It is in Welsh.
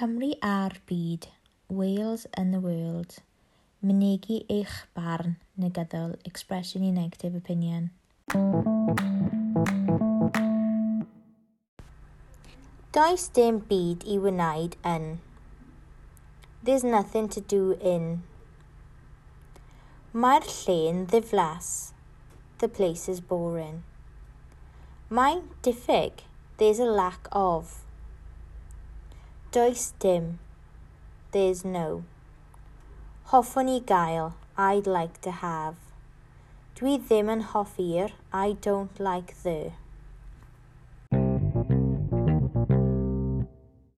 Cymru a'r byd, Wales and the world. Mynegi eich barn negyddol, Expression in negative opinion. Does dim byd i wneud yn. There's nothing to do in. Mae'r lle'n ddiflas. The place is boring. Mae'n diffyg. There's a lack of. Does dim. There's no. Hoffwn i gael. I'd like to have. Dwi ddim yn hoffi'r. I don't like the.